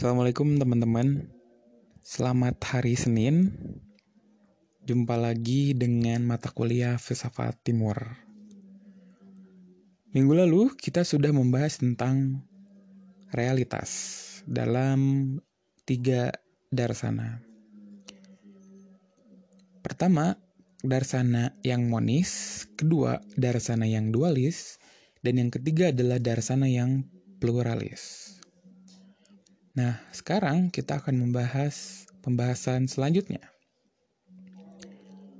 Assalamualaikum teman-teman. Selamat hari Senin. Jumpa lagi dengan mata kuliah Filsafat Timur. Minggu lalu kita sudah membahas tentang realitas dalam tiga darsana. Pertama, darsana yang monis Kedua, darsana yang dualis Dan yang ketiga adalah darsana yang pluralis Nah, sekarang kita akan membahas pembahasan selanjutnya.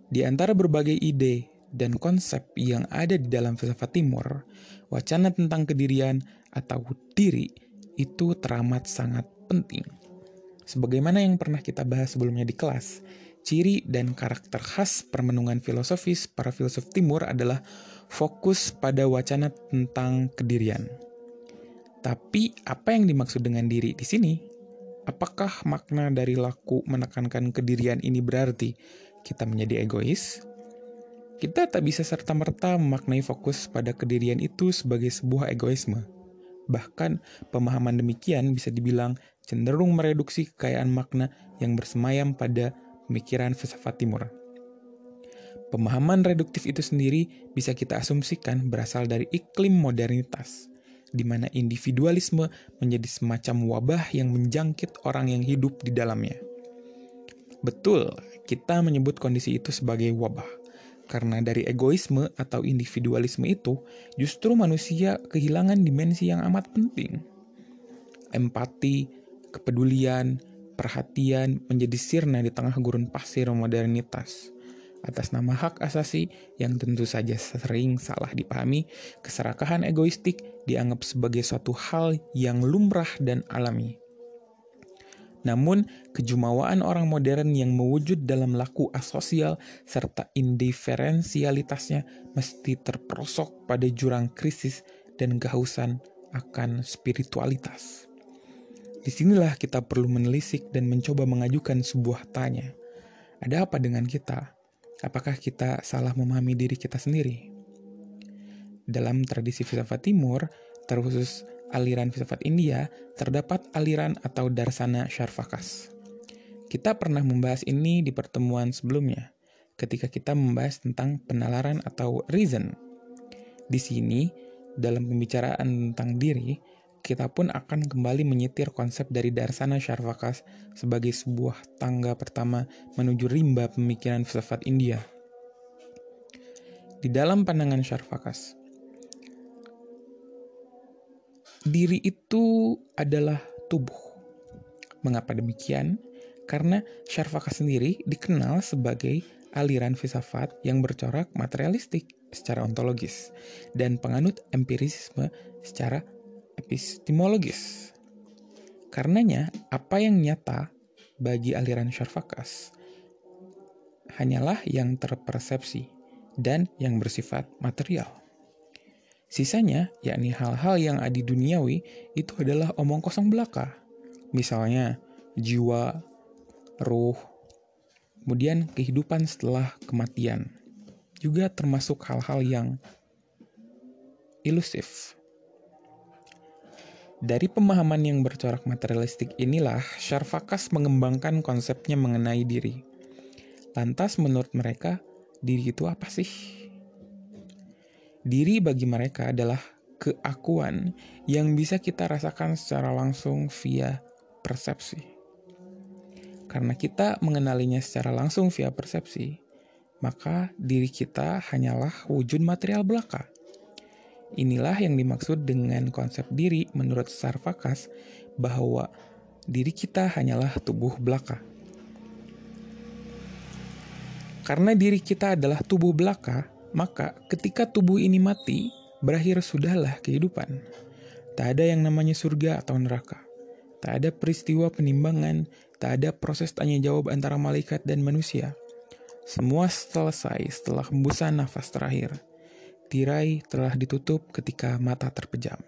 Di antara berbagai ide dan konsep yang ada di dalam filsafat timur, wacana tentang kedirian atau diri itu teramat sangat penting. Sebagaimana yang pernah kita bahas sebelumnya di kelas, ciri dan karakter khas permenungan filosofis para filsuf timur adalah fokus pada wacana tentang kedirian. Tapi apa yang dimaksud dengan diri di sini? Apakah makna dari laku menekankan kedirian ini berarti kita menjadi egois? Kita tak bisa serta-merta memaknai fokus pada kedirian itu sebagai sebuah egoisme. Bahkan, pemahaman demikian bisa dibilang cenderung mereduksi kekayaan makna yang bersemayam pada pemikiran filsafat timur. Pemahaman reduktif itu sendiri bisa kita asumsikan berasal dari iklim modernitas, di mana individualisme menjadi semacam wabah yang menjangkit orang yang hidup di dalamnya. Betul, kita menyebut kondisi itu sebagai wabah, karena dari egoisme atau individualisme itu justru manusia kehilangan dimensi yang amat penting. Empati, kepedulian, perhatian menjadi sirna di tengah gurun pasir modernitas atas nama hak asasi yang tentu saja sering salah dipahami, keserakahan egoistik dianggap sebagai suatu hal yang lumrah dan alami. Namun, kejumawaan orang modern yang mewujud dalam laku asosial serta indiferensialitasnya mesti terperosok pada jurang krisis dan kehausan akan spiritualitas. Di sinilah kita perlu menelisik dan mencoba mengajukan sebuah tanya. Ada apa dengan kita? Apakah kita salah memahami diri kita sendiri? Dalam tradisi filsafat timur, terkhusus aliran filsafat India, terdapat aliran atau darsana Sharvakas. Kita pernah membahas ini di pertemuan sebelumnya, ketika kita membahas tentang penalaran atau reason. Di sini, dalam pembicaraan tentang diri, kita pun akan kembali menyetir konsep dari Darsana Sharvakas sebagai sebuah tangga pertama menuju rimba pemikiran filsafat India. Di dalam pandangan Sharvakas, diri itu adalah tubuh. Mengapa demikian? Karena Sharvakas sendiri dikenal sebagai aliran filsafat yang bercorak materialistik secara ontologis dan penganut empirisme secara epistemologis. Karenanya, apa yang nyata bagi aliran Sharvakas hanyalah yang terpersepsi dan yang bersifat material. Sisanya, yakni hal-hal yang adi duniawi, itu adalah omong kosong belaka. Misalnya, jiwa, ruh, kemudian kehidupan setelah kematian. Juga termasuk hal-hal yang ilusif. Dari pemahaman yang bercorak materialistik inilah, Sharvakas mengembangkan konsepnya mengenai diri. Lantas menurut mereka, diri itu apa sih? Diri bagi mereka adalah keakuan yang bisa kita rasakan secara langsung via persepsi. Karena kita mengenalinya secara langsung via persepsi, maka diri kita hanyalah wujud material belaka Inilah yang dimaksud dengan konsep diri menurut Sarvakas bahwa diri kita hanyalah tubuh belaka. Karena diri kita adalah tubuh belaka, maka ketika tubuh ini mati, berakhir sudahlah kehidupan. Tak ada yang namanya surga atau neraka. Tak ada peristiwa penimbangan, tak ada proses tanya jawab antara malaikat dan manusia. Semua selesai setelah hembusan nafas terakhir tirai telah ditutup ketika mata terpejam.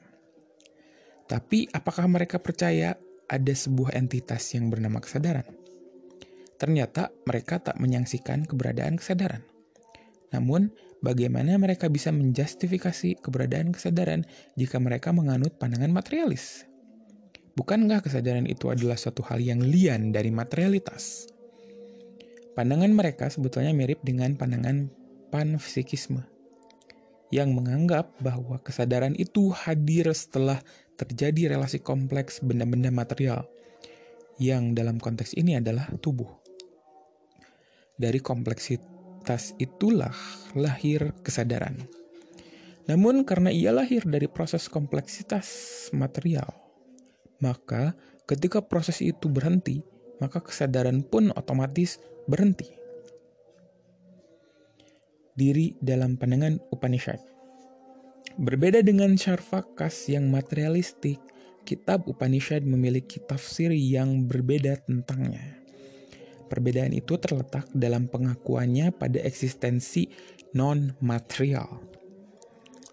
Tapi apakah mereka percaya ada sebuah entitas yang bernama kesadaran? Ternyata mereka tak menyaksikan keberadaan kesadaran. Namun, bagaimana mereka bisa menjustifikasi keberadaan kesadaran jika mereka menganut pandangan materialis? Bukankah kesadaran itu adalah suatu hal yang lian dari materialitas? Pandangan mereka sebetulnya mirip dengan pandangan panfisikisme yang menganggap bahwa kesadaran itu hadir setelah terjadi relasi kompleks benda-benda material yang dalam konteks ini adalah tubuh. Dari kompleksitas itulah lahir kesadaran. Namun karena ia lahir dari proses kompleksitas material, maka ketika proses itu berhenti, maka kesadaran pun otomatis berhenti. Diri dalam pandangan Upanishad. Berbeda dengan Charvakas yang materialistik, kitab Upanishad memiliki tafsir yang berbeda tentangnya. Perbedaan itu terletak dalam pengakuannya pada eksistensi non-material.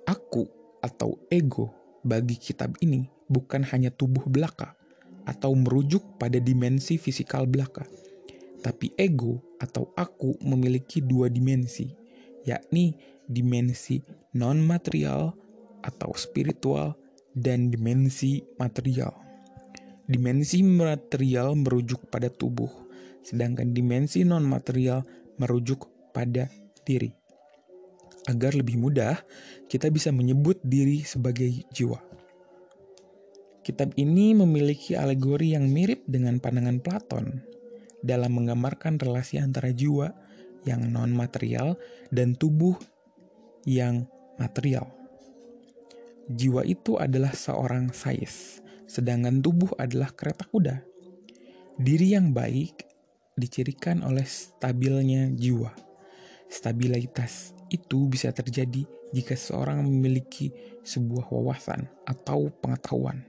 Aku atau ego bagi kitab ini bukan hanya tubuh belaka atau merujuk pada dimensi fisikal belaka, tapi ego atau aku memiliki dua dimensi, yakni dimensi non-material atau spiritual dan dimensi material. Dimensi material merujuk pada tubuh, sedangkan dimensi non-material merujuk pada diri. Agar lebih mudah, kita bisa menyebut diri sebagai jiwa. Kitab ini memiliki alegori yang mirip dengan pandangan Platon dalam menggambarkan relasi antara jiwa yang non-material dan tubuh yang material. Jiwa itu adalah seorang sais, sedangkan tubuh adalah kereta kuda. Diri yang baik dicirikan oleh stabilnya jiwa. Stabilitas itu bisa terjadi jika seorang memiliki sebuah wawasan atau pengetahuan.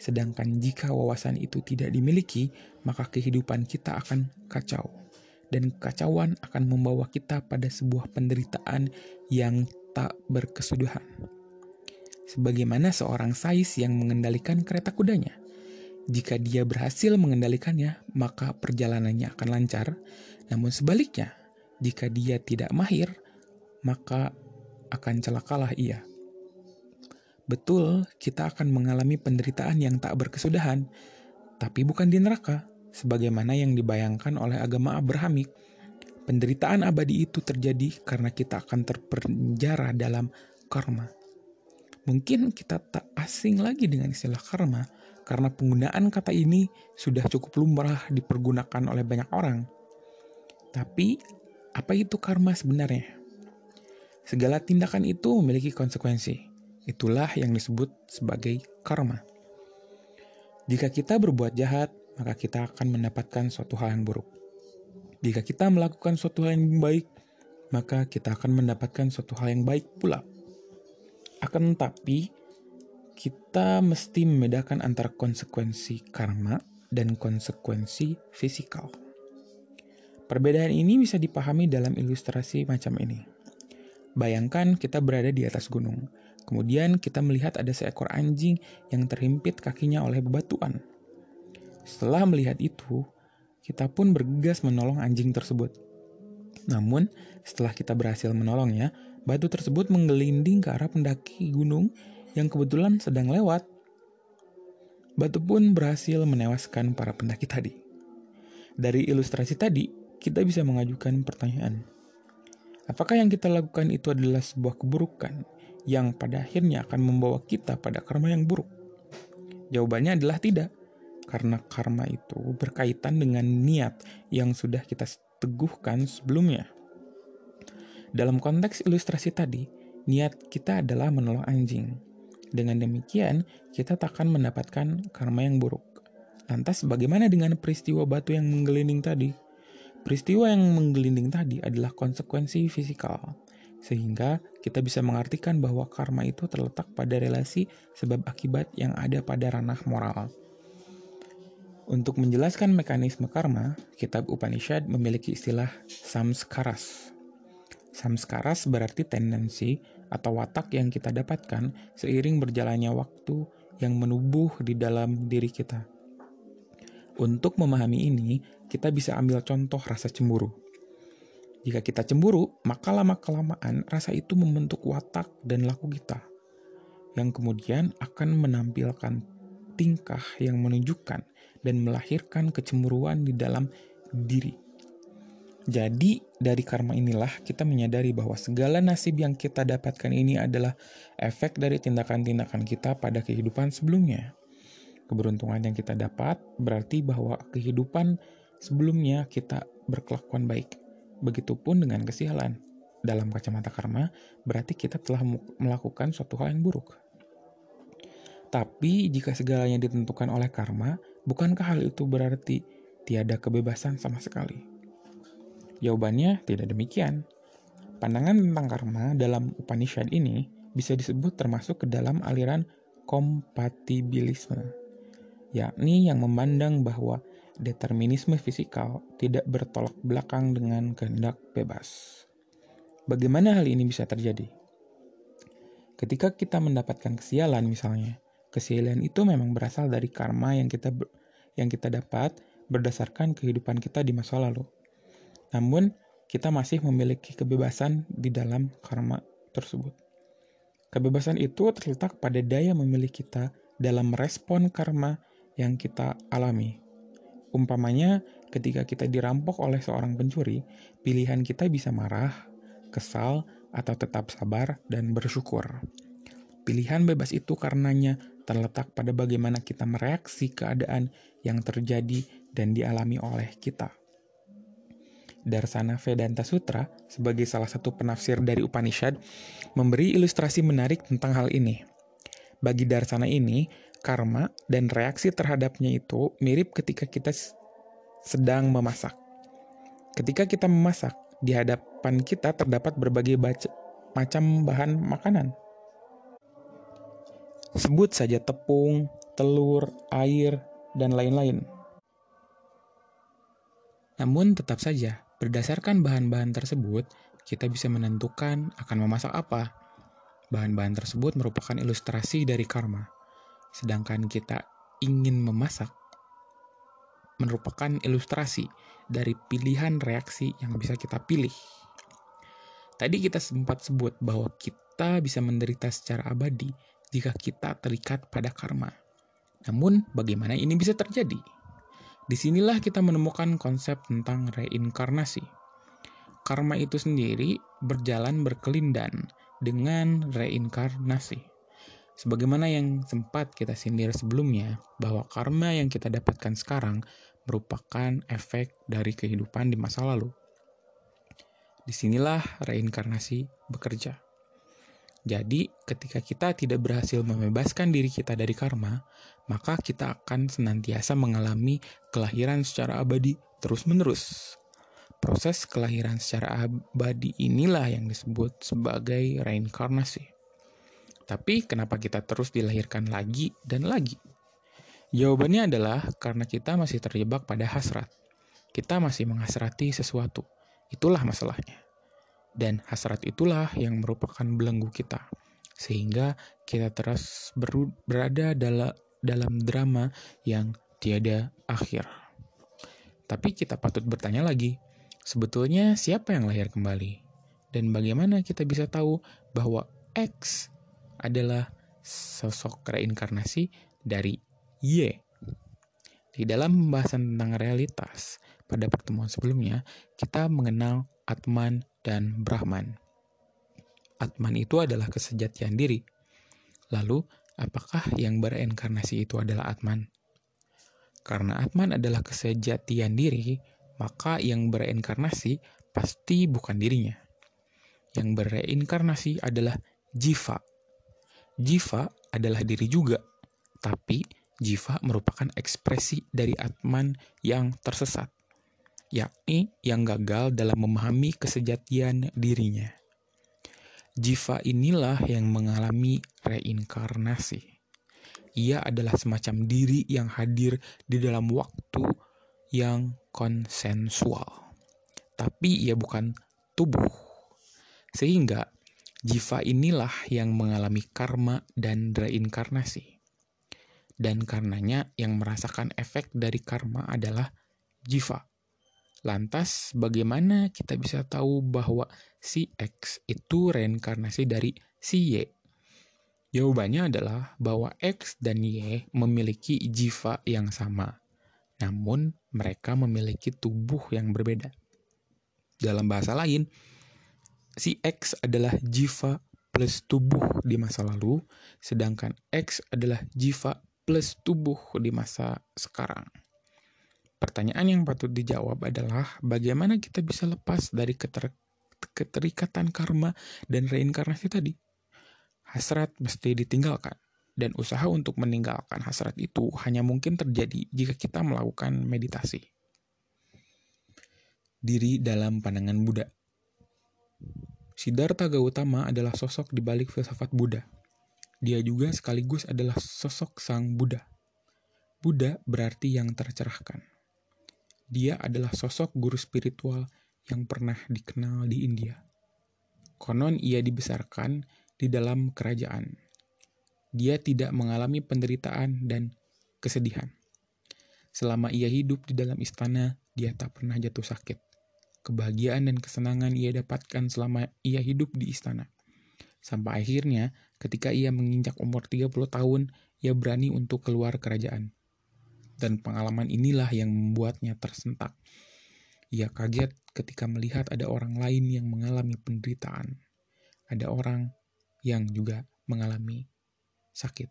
Sedangkan jika wawasan itu tidak dimiliki, maka kehidupan kita akan kacau. Dan kekacauan akan membawa kita pada sebuah penderitaan yang tak berkesudahan. Sebagaimana seorang sais yang mengendalikan kereta kudanya. Jika dia berhasil mengendalikannya, maka perjalanannya akan lancar. Namun sebaliknya, jika dia tidak mahir, maka akan celakalah ia. Betul, kita akan mengalami penderitaan yang tak berkesudahan, tapi bukan di neraka, sebagaimana yang dibayangkan oleh agama Abrahamik. Penderitaan abadi itu terjadi karena kita akan terpenjara dalam karma. Mungkin kita tak asing lagi dengan istilah karma, karena penggunaan kata ini sudah cukup lumrah dipergunakan oleh banyak orang. Tapi, apa itu karma sebenarnya? Segala tindakan itu memiliki konsekuensi Itulah yang disebut sebagai karma. Jika kita berbuat jahat, maka kita akan mendapatkan suatu hal yang buruk. Jika kita melakukan suatu hal yang baik, maka kita akan mendapatkan suatu hal yang baik pula. Akan tetapi, kita mesti membedakan antara konsekuensi karma dan konsekuensi fisikal. Perbedaan ini bisa dipahami dalam ilustrasi macam ini. Bayangkan kita berada di atas gunung Kemudian kita melihat ada seekor anjing yang terhimpit kakinya oleh bebatuan. Setelah melihat itu, kita pun bergegas menolong anjing tersebut. Namun, setelah kita berhasil menolongnya, batu tersebut menggelinding ke arah pendaki gunung yang kebetulan sedang lewat. Batu pun berhasil menewaskan para pendaki tadi. Dari ilustrasi tadi, kita bisa mengajukan pertanyaan. Apakah yang kita lakukan itu adalah sebuah keburukan yang pada akhirnya akan membawa kita pada karma yang buruk? Jawabannya adalah tidak, karena karma itu berkaitan dengan niat yang sudah kita teguhkan sebelumnya. Dalam konteks ilustrasi tadi, niat kita adalah menolong anjing. Dengan demikian, kita tak akan mendapatkan karma yang buruk. Lantas, bagaimana dengan peristiwa batu yang menggelinding tadi? Peristiwa yang menggelinding tadi adalah konsekuensi fisikal sehingga kita bisa mengartikan bahwa karma itu terletak pada relasi sebab akibat yang ada pada ranah moral. Untuk menjelaskan mekanisme karma, kitab Upanishad memiliki istilah samskaras. Samskaras berarti tendensi atau watak yang kita dapatkan seiring berjalannya waktu yang menubuh di dalam diri kita. Untuk memahami ini, kita bisa ambil contoh rasa cemburu. Jika kita cemburu, maka lama-kelamaan rasa itu membentuk watak dan laku kita, yang kemudian akan menampilkan tingkah yang menunjukkan dan melahirkan kecemburuan di dalam diri. Jadi, dari karma inilah kita menyadari bahwa segala nasib yang kita dapatkan ini adalah efek dari tindakan-tindakan kita pada kehidupan sebelumnya. Keberuntungan yang kita dapat berarti bahwa kehidupan sebelumnya kita berkelakuan baik. Begitupun dengan kesialan. Dalam kacamata karma, berarti kita telah melakukan suatu hal yang buruk. Tapi jika segalanya ditentukan oleh karma, bukankah hal itu berarti tiada kebebasan sama sekali? Jawabannya tidak demikian. Pandangan tentang karma dalam Upanishad ini bisa disebut termasuk ke dalam aliran kompatibilisme, yakni yang memandang bahwa determinisme fisikal tidak bertolak belakang dengan kehendak bebas. Bagaimana hal ini bisa terjadi? Ketika kita mendapatkan kesialan misalnya, Kesialan itu memang berasal dari karma yang kita yang kita dapat berdasarkan kehidupan kita di masa lalu. Namun, kita masih memiliki kebebasan di dalam karma tersebut. Kebebasan itu terletak pada daya memilih kita dalam merespon karma yang kita alami. Umpamanya, ketika kita dirampok oleh seorang pencuri, pilihan kita bisa marah, kesal, atau tetap sabar dan bersyukur. Pilihan bebas itu karenanya terletak pada bagaimana kita mereaksi keadaan yang terjadi dan dialami oleh kita. Darsana Vedanta Sutra, sebagai salah satu penafsir dari Upanishad, memberi ilustrasi menarik tentang hal ini. Bagi darsana ini, karma dan reaksi terhadapnya itu mirip ketika kita sedang memasak. Ketika kita memasak, di hadapan kita terdapat berbagai macam bahan makanan Sebut saja tepung, telur, air, dan lain-lain. Namun tetap saja, berdasarkan bahan-bahan tersebut, kita bisa menentukan akan memasak apa. Bahan-bahan tersebut merupakan ilustrasi dari karma. Sedangkan kita ingin memasak merupakan ilustrasi dari pilihan reaksi yang bisa kita pilih. Tadi kita sempat sebut bahwa kita bisa menderita secara abadi jika kita terikat pada karma. Namun, bagaimana ini bisa terjadi? Di sinilah kita menemukan konsep tentang reinkarnasi. Karma itu sendiri berjalan berkelindan dengan reinkarnasi. Sebagaimana yang sempat kita sindir sebelumnya, bahwa karma yang kita dapatkan sekarang merupakan efek dari kehidupan di masa lalu. Di sinilah reinkarnasi bekerja. Jadi, ketika kita tidak berhasil membebaskan diri kita dari karma, maka kita akan senantiasa mengalami kelahiran secara abadi terus-menerus. Proses kelahiran secara abadi inilah yang disebut sebagai reinkarnasi. Tapi, kenapa kita terus dilahirkan lagi dan lagi? Jawabannya adalah karena kita masih terjebak pada hasrat. Kita masih menghasrati sesuatu. Itulah masalahnya. Dan hasrat itulah yang merupakan belenggu kita. Sehingga kita terus berada dalam, dalam drama yang tiada akhir. Tapi kita patut bertanya lagi, sebetulnya siapa yang lahir kembali? Dan bagaimana kita bisa tahu bahwa X adalah sosok reinkarnasi dari Y? Di dalam pembahasan tentang realitas, pada pertemuan sebelumnya, kita mengenal Atman dan Brahman. Atman itu adalah kesejatian diri. Lalu, apakah yang bereinkarnasi itu adalah Atman? Karena Atman adalah kesejatian diri, maka yang bereinkarnasi pasti bukan dirinya. Yang bereinkarnasi adalah Jiva. Jiva adalah diri juga, tapi Jiva merupakan ekspresi dari Atman yang tersesat yakni yang gagal dalam memahami kesejatian dirinya. Jiva inilah yang mengalami reinkarnasi. Ia adalah semacam diri yang hadir di dalam waktu yang konsensual. Tapi ia bukan tubuh. Sehingga jiva inilah yang mengalami karma dan reinkarnasi. Dan karenanya yang merasakan efek dari karma adalah jiva. Lantas, bagaimana kita bisa tahu bahwa si X itu reinkarnasi dari si Y? Jawabannya adalah bahwa X dan Y memiliki jiwa yang sama, namun mereka memiliki tubuh yang berbeda. Dalam bahasa lain, si X adalah jiwa plus tubuh di masa lalu, sedangkan X adalah jiwa plus tubuh di masa sekarang. Pertanyaan yang patut dijawab adalah bagaimana kita bisa lepas dari keter keterikatan karma dan reinkarnasi tadi? Hasrat mesti ditinggalkan, dan usaha untuk meninggalkan hasrat itu hanya mungkin terjadi jika kita melakukan meditasi. Diri dalam pandangan Buddha Siddhartha Gautama adalah sosok di balik filsafat Buddha. Dia juga sekaligus adalah sosok sang Buddha. Buddha berarti yang tercerahkan. Dia adalah sosok guru spiritual yang pernah dikenal di India. Konon ia dibesarkan di dalam kerajaan. Dia tidak mengalami penderitaan dan kesedihan. Selama ia hidup di dalam istana, dia tak pernah jatuh sakit. Kebahagiaan dan kesenangan ia dapatkan selama ia hidup di istana. Sampai akhirnya, ketika ia menginjak umur 30 tahun, ia berani untuk keluar kerajaan. Dan pengalaman inilah yang membuatnya tersentak. Ia kaget ketika melihat ada orang lain yang mengalami penderitaan. Ada orang yang juga mengalami sakit.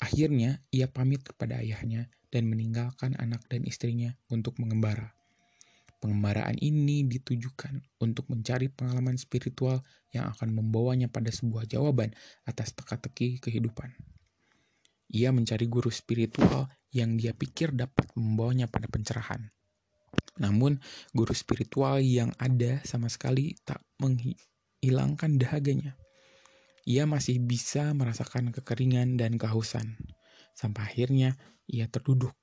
Akhirnya, ia pamit kepada ayahnya dan meninggalkan anak dan istrinya untuk mengembara. Pengembaraan ini ditujukan untuk mencari pengalaman spiritual yang akan membawanya pada sebuah jawaban atas teka-teki kehidupan. Ia mencari guru spiritual yang dia pikir dapat membawanya pada pencerahan. Namun, guru spiritual yang ada sama sekali tak menghilangkan dahaganya. Ia masih bisa merasakan kekeringan dan kehausan. Sampai akhirnya ia terduduk,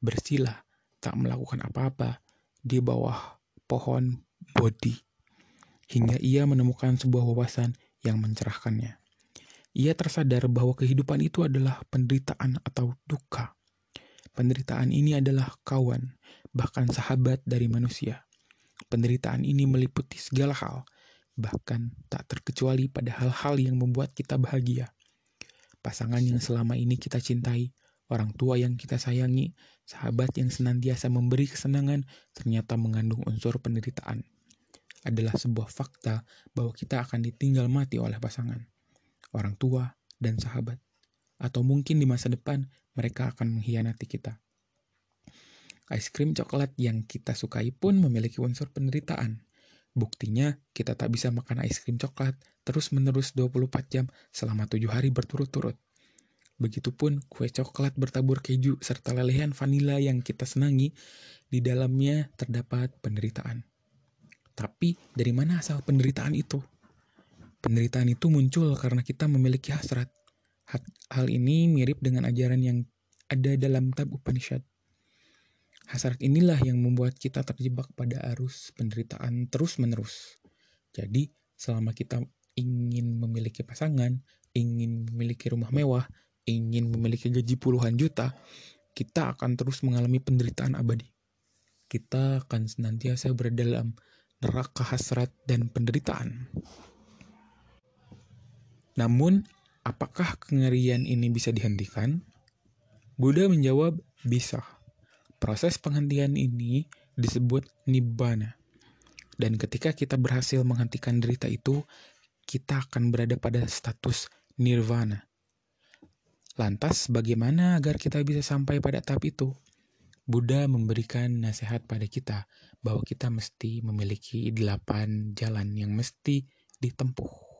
bersila, tak melakukan apa-apa, di bawah pohon bodi hingga ia menemukan sebuah wawasan yang mencerahkannya. Ia tersadar bahwa kehidupan itu adalah penderitaan atau duka. Penderitaan ini adalah kawan, bahkan sahabat dari manusia. Penderitaan ini meliputi segala hal, bahkan tak terkecuali pada hal-hal yang membuat kita bahagia. Pasangan yang selama ini kita cintai, orang tua yang kita sayangi, sahabat yang senantiasa memberi kesenangan, ternyata mengandung unsur penderitaan. Adalah sebuah fakta bahwa kita akan ditinggal mati oleh pasangan, orang tua, dan sahabat. Atau mungkin di masa depan mereka akan mengkhianati kita. Es krim coklat yang kita sukai pun memiliki unsur penderitaan. Buktinya, kita tak bisa makan es krim coklat terus-menerus 24 jam selama 7 hari berturut-turut. Begitupun kue coklat bertabur keju serta lelehan vanila yang kita senangi, di dalamnya terdapat penderitaan. Tapi dari mana asal penderitaan itu? Penderitaan itu muncul karena kita memiliki hasrat. Hal ini mirip dengan ajaran yang ada dalam Tab Upanishad. Hasrat inilah yang membuat kita terjebak pada arus penderitaan terus-menerus. Jadi, selama kita ingin memiliki pasangan, ingin memiliki rumah mewah, ingin memiliki gaji puluhan juta, kita akan terus mengalami penderitaan abadi. Kita akan senantiasa berada dalam neraka hasrat dan penderitaan. Namun, apakah kengerian ini bisa dihentikan? Buddha menjawab, bisa. Proses penghentian ini disebut nibbana. Dan ketika kita berhasil menghentikan derita itu, kita akan berada pada status nirvana, Lantas, bagaimana agar kita bisa sampai pada tahap itu? Buddha memberikan nasihat pada kita bahwa kita mesti memiliki delapan jalan yang mesti ditempuh.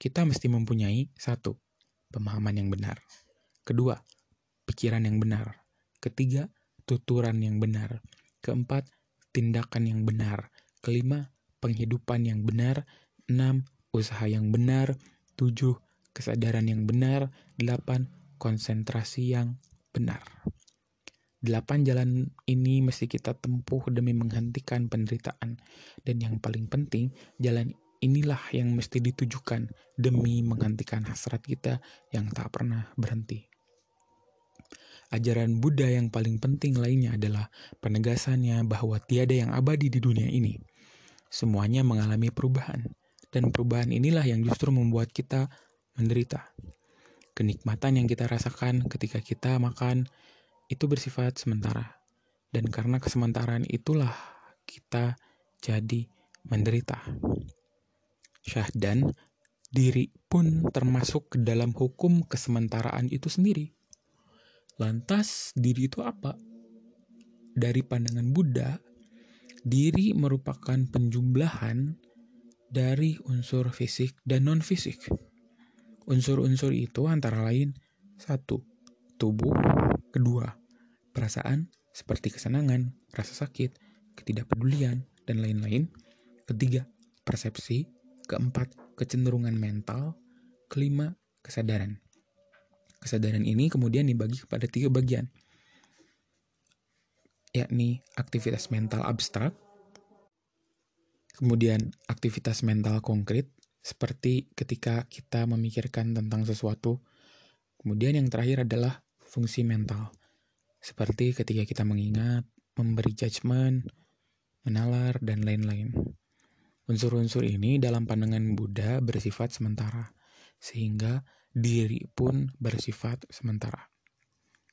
Kita mesti mempunyai satu, pemahaman yang benar. Kedua, pikiran yang benar. Ketiga, tuturan yang benar. Keempat, tindakan yang benar. Kelima, penghidupan yang benar. Enam, usaha yang benar. Tujuh, kesadaran yang benar, delapan, konsentrasi yang benar. Delapan jalan ini mesti kita tempuh demi menghentikan penderitaan. Dan yang paling penting, jalan inilah yang mesti ditujukan demi menghentikan hasrat kita yang tak pernah berhenti. Ajaran Buddha yang paling penting lainnya adalah penegasannya bahwa tiada yang abadi di dunia ini. Semuanya mengalami perubahan, dan perubahan inilah yang justru membuat kita menderita. Kenikmatan yang kita rasakan ketika kita makan itu bersifat sementara. Dan karena kesementaraan itulah kita jadi menderita. Syahdan, diri pun termasuk ke dalam hukum kesementaraan itu sendiri. Lantas, diri itu apa? Dari pandangan Buddha, diri merupakan penjumlahan dari unsur fisik dan non-fisik. Unsur-unsur itu antara lain satu, tubuh, kedua, perasaan seperti kesenangan, rasa sakit, ketidakpedulian, dan lain-lain. Ketiga, persepsi. Keempat, kecenderungan mental. Kelima, kesadaran. Kesadaran ini kemudian dibagi kepada tiga bagian, yakni aktivitas mental abstrak, kemudian aktivitas mental konkret, seperti ketika kita memikirkan tentang sesuatu, kemudian yang terakhir adalah fungsi mental, seperti ketika kita mengingat, memberi judgement, menalar, dan lain-lain. Unsur-unsur ini dalam pandangan Buddha bersifat sementara, sehingga diri pun bersifat sementara.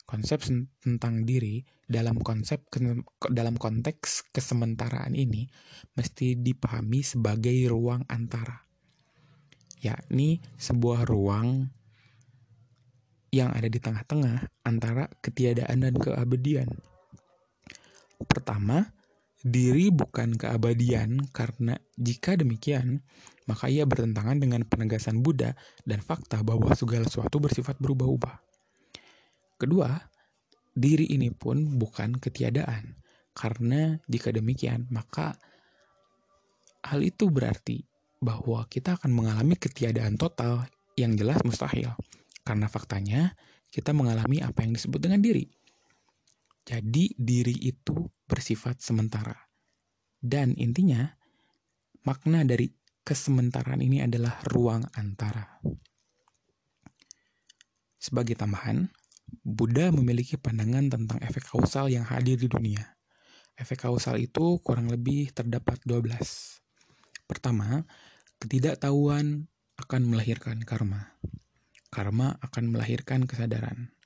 Konsep tentang diri dalam konsep dalam konteks kesementaraan ini mesti dipahami sebagai ruang antara, yakni sebuah ruang yang ada di tengah-tengah antara ketiadaan dan keabadian. Pertama, diri bukan keabadian karena jika demikian, maka ia bertentangan dengan penegasan Buddha dan fakta bahwa segala sesuatu bersifat berubah-ubah. Kedua, diri ini pun bukan ketiadaan, karena jika demikian, maka hal itu berarti bahwa kita akan mengalami ketiadaan total yang jelas mustahil, karena faktanya kita mengalami apa yang disebut dengan diri. Jadi, diri itu bersifat sementara, dan intinya makna dari kesementaraan ini adalah ruang antara. Sebagai tambahan, Buddha memiliki pandangan tentang efek kausal yang hadir di dunia. Efek kausal itu kurang lebih terdapat 12. Pertama, ketidaktahuan akan melahirkan karma. Karma akan melahirkan kesadaran.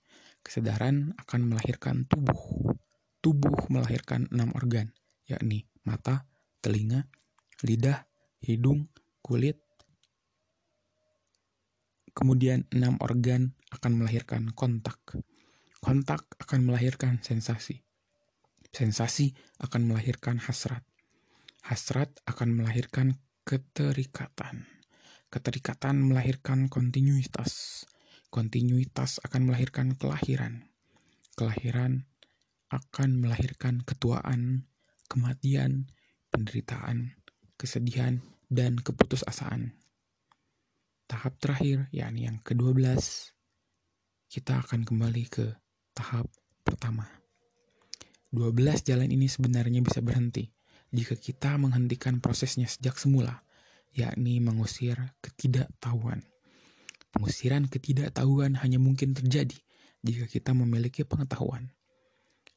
Kesadaran akan melahirkan tubuh. Tubuh melahirkan enam organ, yakni mata, telinga, lidah, hidung, kulit, Kemudian enam organ akan melahirkan kontak. Kontak akan melahirkan sensasi. Sensasi akan melahirkan hasrat. Hasrat akan melahirkan keterikatan. Keterikatan melahirkan kontinuitas. Kontinuitas akan melahirkan kelahiran. Kelahiran akan melahirkan ketuaan, kematian, penderitaan, kesedihan, dan keputusasaan tahap terakhir, yakni yang ke-12, kita akan kembali ke tahap pertama. 12 jalan ini sebenarnya bisa berhenti jika kita menghentikan prosesnya sejak semula, yakni mengusir ketidaktahuan. Pengusiran ketidaktahuan hanya mungkin terjadi jika kita memiliki pengetahuan.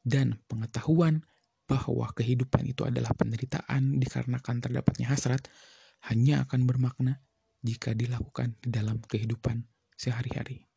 Dan pengetahuan bahwa kehidupan itu adalah penderitaan dikarenakan terdapatnya hasrat hanya akan bermakna jika dilakukan di dalam kehidupan sehari-hari.